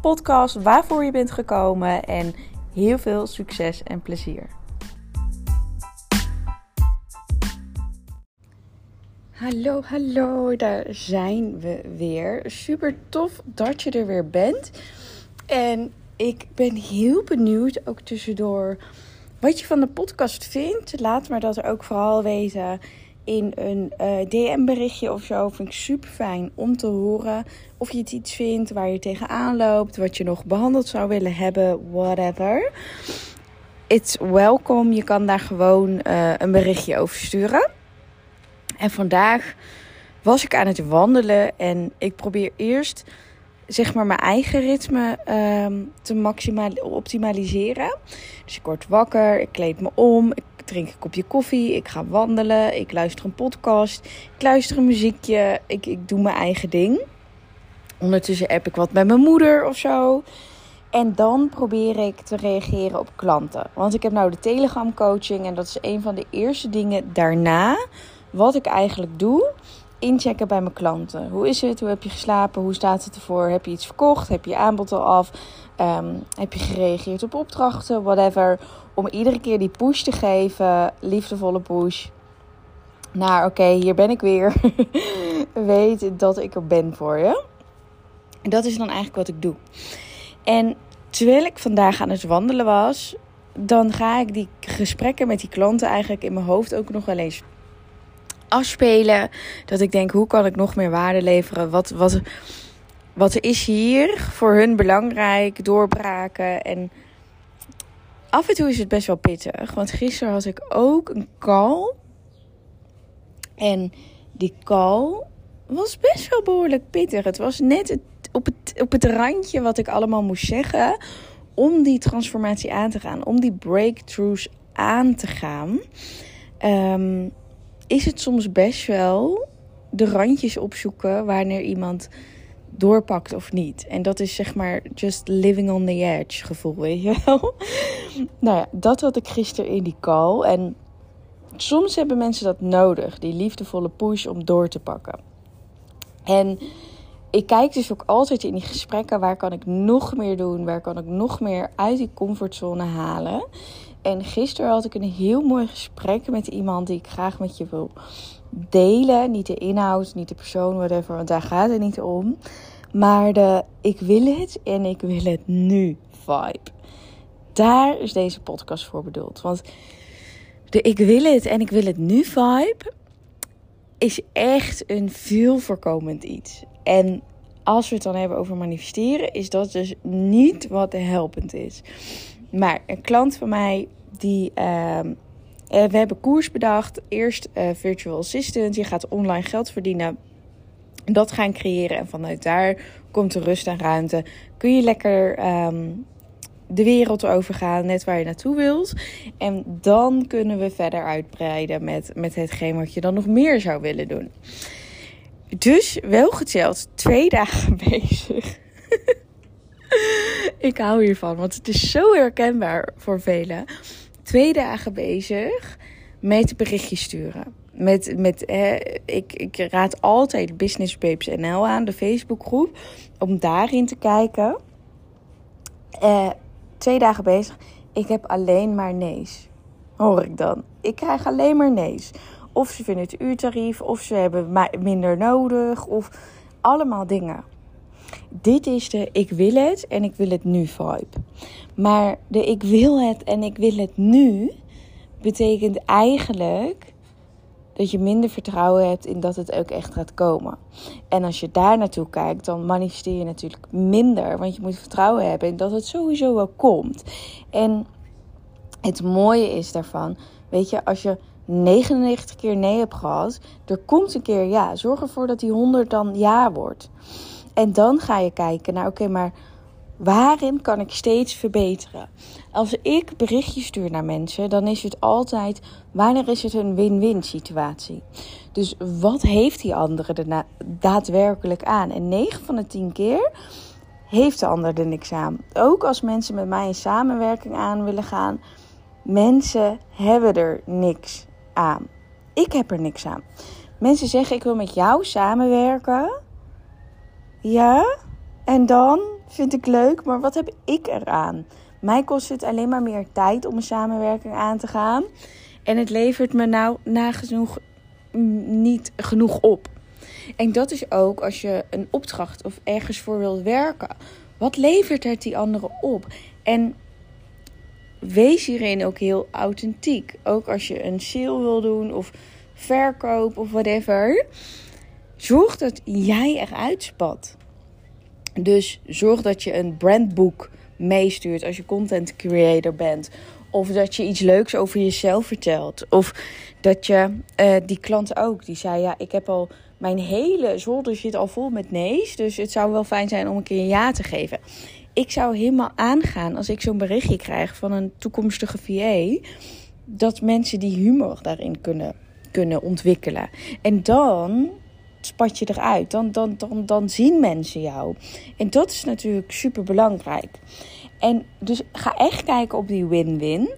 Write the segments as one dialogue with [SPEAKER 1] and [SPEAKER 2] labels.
[SPEAKER 1] podcast waarvoor je bent gekomen en heel veel succes en plezier. Hallo, hallo, daar zijn we weer. Super tof dat je er weer bent. En ik ben heel benieuwd, ook tussendoor, wat je van de podcast vindt. Laat maar dat ook vooral weten in een eh, DM-berichtje of zo. Vind ik super fijn om te horen of je het iets vindt waar je tegenaan loopt, wat je nog behandeld zou willen hebben, whatever. It's welcome. Je kan daar gewoon uh, een berichtje over sturen. En vandaag was ik aan het wandelen en ik probeer eerst zeg maar mijn eigen ritme um, te optimaliseren. Dus ik word wakker, ik kleed me om, drink een kopje koffie, ik ga wandelen, ik luister een podcast, ik luister een muziekje, ik, ik doe mijn eigen ding. Ondertussen app ik wat met mijn moeder of zo. En dan probeer ik te reageren op klanten. Want ik heb nou de Telegram coaching en dat is een van de eerste dingen daarna wat ik eigenlijk doe inchecken bij mijn klanten. Hoe is het? Hoe heb je geslapen? Hoe staat het ervoor? Heb je iets verkocht? Heb je aanbod al af? Ehm, heb je gereageerd op opdrachten? Whatever. Om iedere keer die push te geven. Liefdevolle push. Nou, oké, hier ben ik weer. Weet dat ik er ben voor je. En dat is dan eigenlijk wat ik doe. En terwijl ik vandaag aan het wandelen was, dan ga ik die gesprekken met die klanten eigenlijk in mijn hoofd ook nog wel eens afspelen. Dat ik denk, hoe kan ik nog meer waarde leveren? Wat, wat, wat is hier voor hun belangrijk? Doorbraken. En af en toe is het best wel pittig. Want gisteren had ik ook een call. En die call was best wel behoorlijk pittig. Het was net het, op, het, op het randje wat ik allemaal moest zeggen. Om die transformatie aan te gaan. Om die breakthroughs aan te gaan. Um, is het soms best wel de randjes opzoeken wanneer iemand doorpakt of niet. En dat is zeg maar just living on the edge gevoel, weet je wel. nou ja, dat had ik gisteren in die call. En soms hebben mensen dat nodig, die liefdevolle push om door te pakken. En ik kijk dus ook altijd in die gesprekken waar kan ik nog meer doen, waar kan ik nog meer uit die comfortzone halen. En gisteren had ik een heel mooi gesprek met iemand die ik graag met je wil delen. Niet de inhoud, niet de persoon, whatever, want daar gaat het niet om. Maar de ik wil het en ik wil het nu vibe. Daar is deze podcast voor bedoeld. Want de ik wil het en ik wil het nu vibe is echt een veel voorkomend iets. En als we het dan hebben over manifesteren, is dat dus niet wat helpend is. Maar een klant van mij, die. Uh, we hebben koers bedacht. Eerst uh, virtual assistant. Je gaat online geld verdienen. Dat gaan creëren. En vanuit daar komt de rust en ruimte. Kun je lekker um, de wereld overgaan. Net waar je naartoe wilt. En dan kunnen we verder uitbreiden met, met hetgeen wat je dan nog meer zou willen doen. Dus wel geteld twee dagen bezig. Ik hou hiervan, want het is zo herkenbaar voor velen. Twee dagen bezig met berichtjes sturen. Met, met, ik, ik raad altijd Business Babes NL aan, de Facebookgroep, om daarin te kijken. Eh, twee dagen bezig. Ik heb alleen maar nee's. Hoor ik dan. Ik krijg alleen maar nee's. Of ze vinden het uurtarief, of ze hebben minder nodig, of allemaal dingen. Dit is de ik wil het en ik wil het nu vibe. Maar de ik wil het en ik wil het nu betekent eigenlijk dat je minder vertrouwen hebt in dat het ook echt gaat komen. En als je daar naartoe kijkt, dan manifesteer je natuurlijk minder. Want je moet vertrouwen hebben in dat het sowieso wel komt. En het mooie is daarvan, weet je, als je 99 keer nee hebt gehad, er komt een keer ja. Zorg ervoor dat die 100 dan ja wordt. En dan ga je kijken naar, oké, maar Waarin kan ik steeds verbeteren? Als ik berichtjes stuur naar mensen, dan is het altijd wanneer is het een win-win situatie. Dus wat heeft die andere er daadwerkelijk aan? En 9 van de 10 keer heeft de ander er niks aan. Ook als mensen met mij in samenwerking aan willen gaan, mensen hebben er niks aan. Ik heb er niks aan. Mensen zeggen ik wil met jou samenwerken. Ja, en dan vind ik leuk, maar wat heb ik eraan? Mij kost het alleen maar meer tijd om een samenwerking aan te gaan. En het levert me nou nagenoeg niet genoeg op. En dat is ook als je een opdracht of ergens voor wilt werken. Wat levert het die anderen op? En wees hierin ook heel authentiek. Ook als je een sale wil doen of verkoop of whatever. Zorg dat jij eruit spat. Dus zorg dat je een brandboek meestuurt als je content creator bent. Of dat je iets leuks over jezelf vertelt. Of dat je uh, die klant ook, die zei: Ja, ik heb al mijn hele zolder zit al vol met nee's. Dus het zou wel fijn zijn om een keer een ja te geven. Ik zou helemaal aangaan als ik zo'n berichtje krijg van een toekomstige VA. Dat mensen die humor daarin kunnen, kunnen ontwikkelen. En dan spat je eruit. Dan, dan, dan, dan zien mensen jou. En dat is natuurlijk super belangrijk. En dus ga echt kijken op die win-win.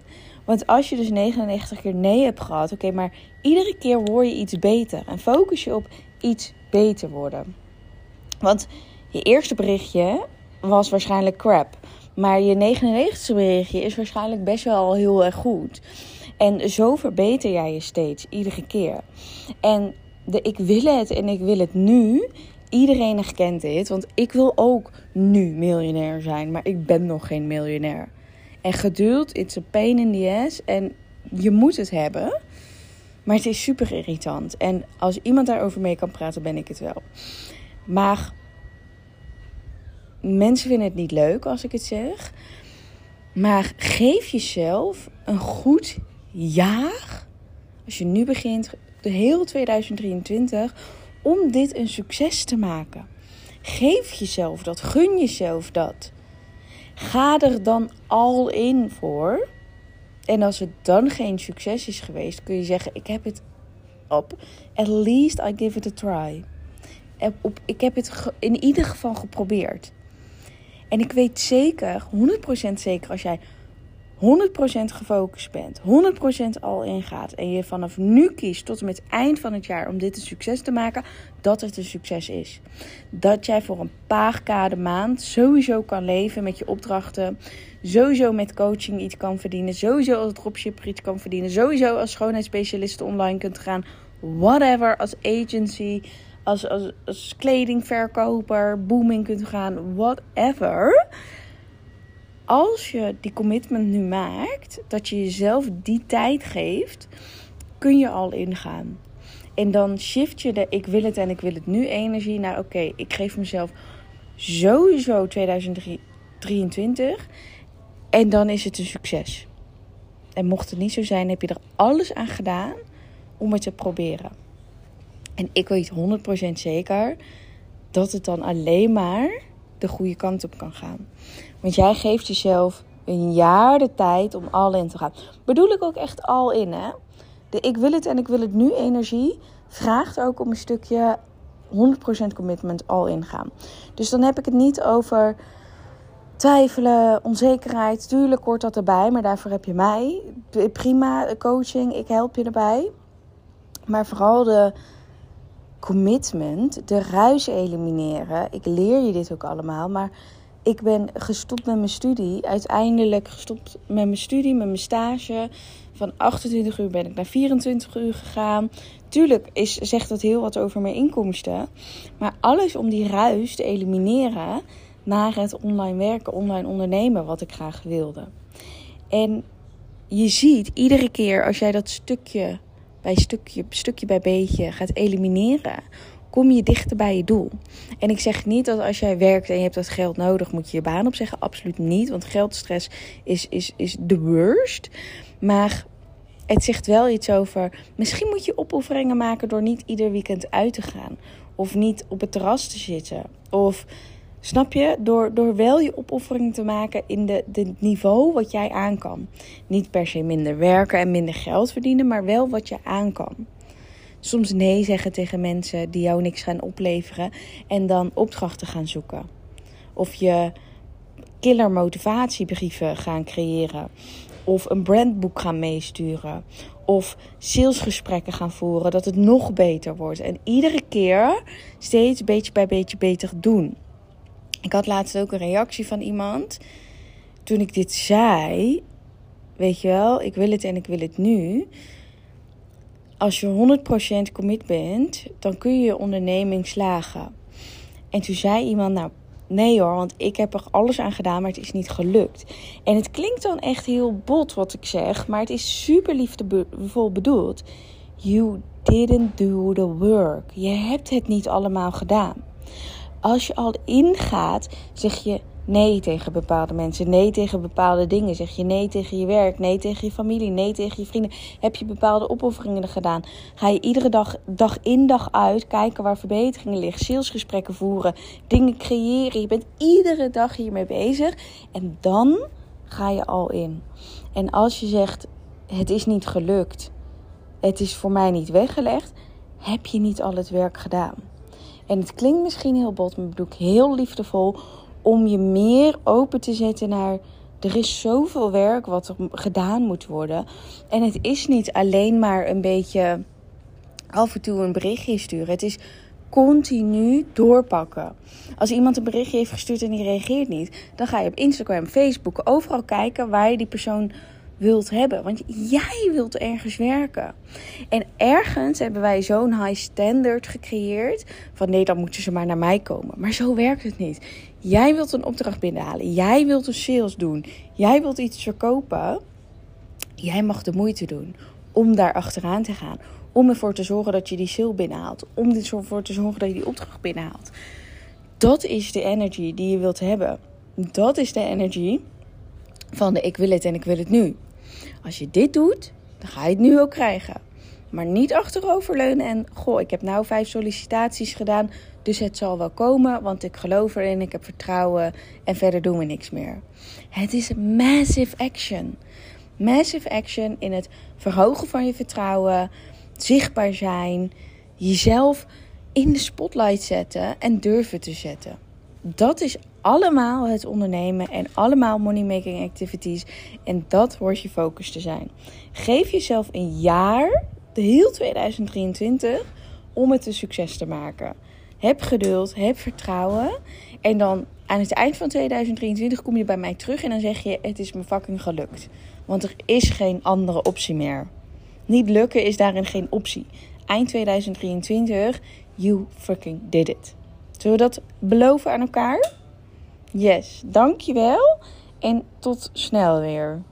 [SPEAKER 1] Want als je dus 99 keer nee hebt gehad, oké, maar iedere keer word je iets beter. En focus je op iets beter worden. Want je eerste berichtje was waarschijnlijk crap. Maar je 99 berichtje is waarschijnlijk best wel heel erg goed. En zo verbeter jij je steeds, iedere keer. En ik wil het en ik wil het nu. Iedereen herkent dit, want ik wil ook nu miljonair zijn, maar ik ben nog geen miljonair. En geduld, it's a pain in the ass. En je moet het hebben. Maar het is super irritant. En als iemand daarover mee kan praten, ben ik het wel. Maar mensen vinden het niet leuk als ik het zeg. Maar geef jezelf een goed jaar. Als je nu begint, de heel 2023, om dit een succes te maken. Geef jezelf dat, gun jezelf dat. Ga er dan al in voor. En als het dan geen succes is geweest, kun je zeggen: Ik heb het op. At least I give it a try. Ik heb het in ieder geval geprobeerd. En ik weet zeker, 100% zeker, als jij 100% gefocust bent, 100% al ingaat en je vanaf nu kiest tot en met eind van het jaar om dit een succes te maken, dat het een succes is. Dat jij voor een paar k maand sowieso kan leven met je opdrachten, sowieso met coaching iets kan verdienen, sowieso als dropshipper iets kan verdienen, sowieso als schoonheidsspecialist online kunt gaan, whatever, als agency, als, als, als kledingverkoper, booming kunt gaan, whatever als je die commitment nu maakt, dat je jezelf die tijd geeft, kun je al ingaan. En dan shift je de ik wil het en ik wil het nu energie naar oké, ik geef mezelf sowieso 2023 en dan is het een succes. En mocht het niet zo zijn, heb je er alles aan gedaan om het te proberen. En ik weet 100% zeker dat het dan alleen maar de goede kant op kan gaan. Want jij geeft jezelf een jaar de tijd om al in te gaan. Bedoel ik ook echt al in, hè? De ik wil het en ik wil het nu energie vraagt ook om een stukje 100% commitment al in gaan. Dus dan heb ik het niet over twijfelen, onzekerheid. Tuurlijk hoort dat erbij, maar daarvoor heb je mij. Prima coaching, ik help je erbij. Maar vooral de commitment, de ruis elimineren. Ik leer je dit ook allemaal, maar ik ben gestopt met mijn studie. Uiteindelijk gestopt met mijn studie, met mijn stage. Van 28 uur ben ik naar 24 uur gegaan. Tuurlijk is, zegt dat heel wat over mijn inkomsten. Maar alles om die ruis te elimineren naar het online werken, online ondernemen, wat ik graag wilde. En je ziet iedere keer als jij dat stukje bij stukje, stukje bij beetje gaat elimineren, kom je dichter bij je doel. En ik zeg niet dat als jij werkt en je hebt dat geld nodig, moet je je baan opzeggen. Absoluut niet, want geldstress is, is, is the worst. Maar het zegt wel iets over. Misschien moet je opofferingen maken door niet ieder weekend uit te gaan. Of niet op het terras te zitten. Of Snap je? Door, door wel je opoffering te maken in de, de niveau wat jij aan kan. Niet per se minder werken en minder geld verdienen, maar wel wat je aan kan. Soms nee zeggen tegen mensen die jou niks gaan opleveren en dan opdrachten gaan zoeken. Of je killer motivatiebrieven gaan creëren. Of een brandboek gaan meesturen. Of salesgesprekken gaan voeren, dat het nog beter wordt. En iedere keer steeds beetje bij beetje beter doen. Ik had laatst ook een reactie van iemand. Toen ik dit zei, weet je wel, ik wil het en ik wil het nu. Als je 100% commit bent, dan kun je je onderneming slagen. En toen zei iemand, nou nee hoor, want ik heb er alles aan gedaan, maar het is niet gelukt. En het klinkt dan echt heel bot wat ik zeg, maar het is super liefdevol bedoeld. You didn't do the work. Je hebt het niet allemaal gedaan. Als je al ingaat, zeg je nee tegen bepaalde mensen, nee tegen bepaalde dingen. Zeg je nee tegen je werk, nee tegen je familie, nee tegen je vrienden. Heb je bepaalde opofferingen gedaan? Ga je iedere dag, dag in dag uit kijken waar verbeteringen liggen, salesgesprekken voeren, dingen creëren. Je bent iedere dag hiermee bezig en dan ga je al in. En als je zegt het is niet gelukt, het is voor mij niet weggelegd, heb je niet al het werk gedaan. En het klinkt misschien heel bot, maar bedoel ik heel liefdevol om je meer open te zetten naar er is zoveel werk wat er gedaan moet worden. En het is niet alleen maar een beetje af en toe een berichtje sturen. Het is continu doorpakken. Als iemand een berichtje heeft gestuurd en die reageert niet, dan ga je op Instagram, Facebook, overal kijken waar je die persoon wilt hebben. Want jij wilt ergens werken. En ergens hebben wij zo'n high standard gecreëerd. Van nee, dan moeten ze maar naar mij komen. Maar zo werkt het niet. Jij wilt een opdracht binnenhalen. Jij wilt een sales doen. Jij wilt iets verkopen. Jij mag de moeite doen om daar achteraan te gaan. Om ervoor te zorgen dat je die sale binnenhaalt. Om ervoor te zorgen dat je die opdracht binnenhaalt. Dat is de energy die je wilt hebben. Dat is de energy van de ik wil het en ik wil het nu. Als je dit doet, dan ga je het nu ook krijgen. Maar niet achteroverleunen en goh, ik heb nou vijf sollicitaties gedaan, dus het zal wel komen, want ik geloof erin, ik heb vertrouwen en verder doen we niks meer. Het is massive action. Massive action in het verhogen van je vertrouwen, zichtbaar zijn, jezelf in de spotlight zetten en durven te zetten. Dat is allemaal het ondernemen en allemaal money making activities. En dat hoort je focus te zijn. Geef jezelf een jaar, de heel 2023, om het een succes te maken. Heb geduld, heb vertrouwen. En dan aan het eind van 2023 kom je bij mij terug en dan zeg je: Het is me fucking gelukt. Want er is geen andere optie meer. Niet lukken is daarin geen optie. Eind 2023, you fucking did it. Zullen we dat beloven aan elkaar? Yes, dankjewel en tot snel weer.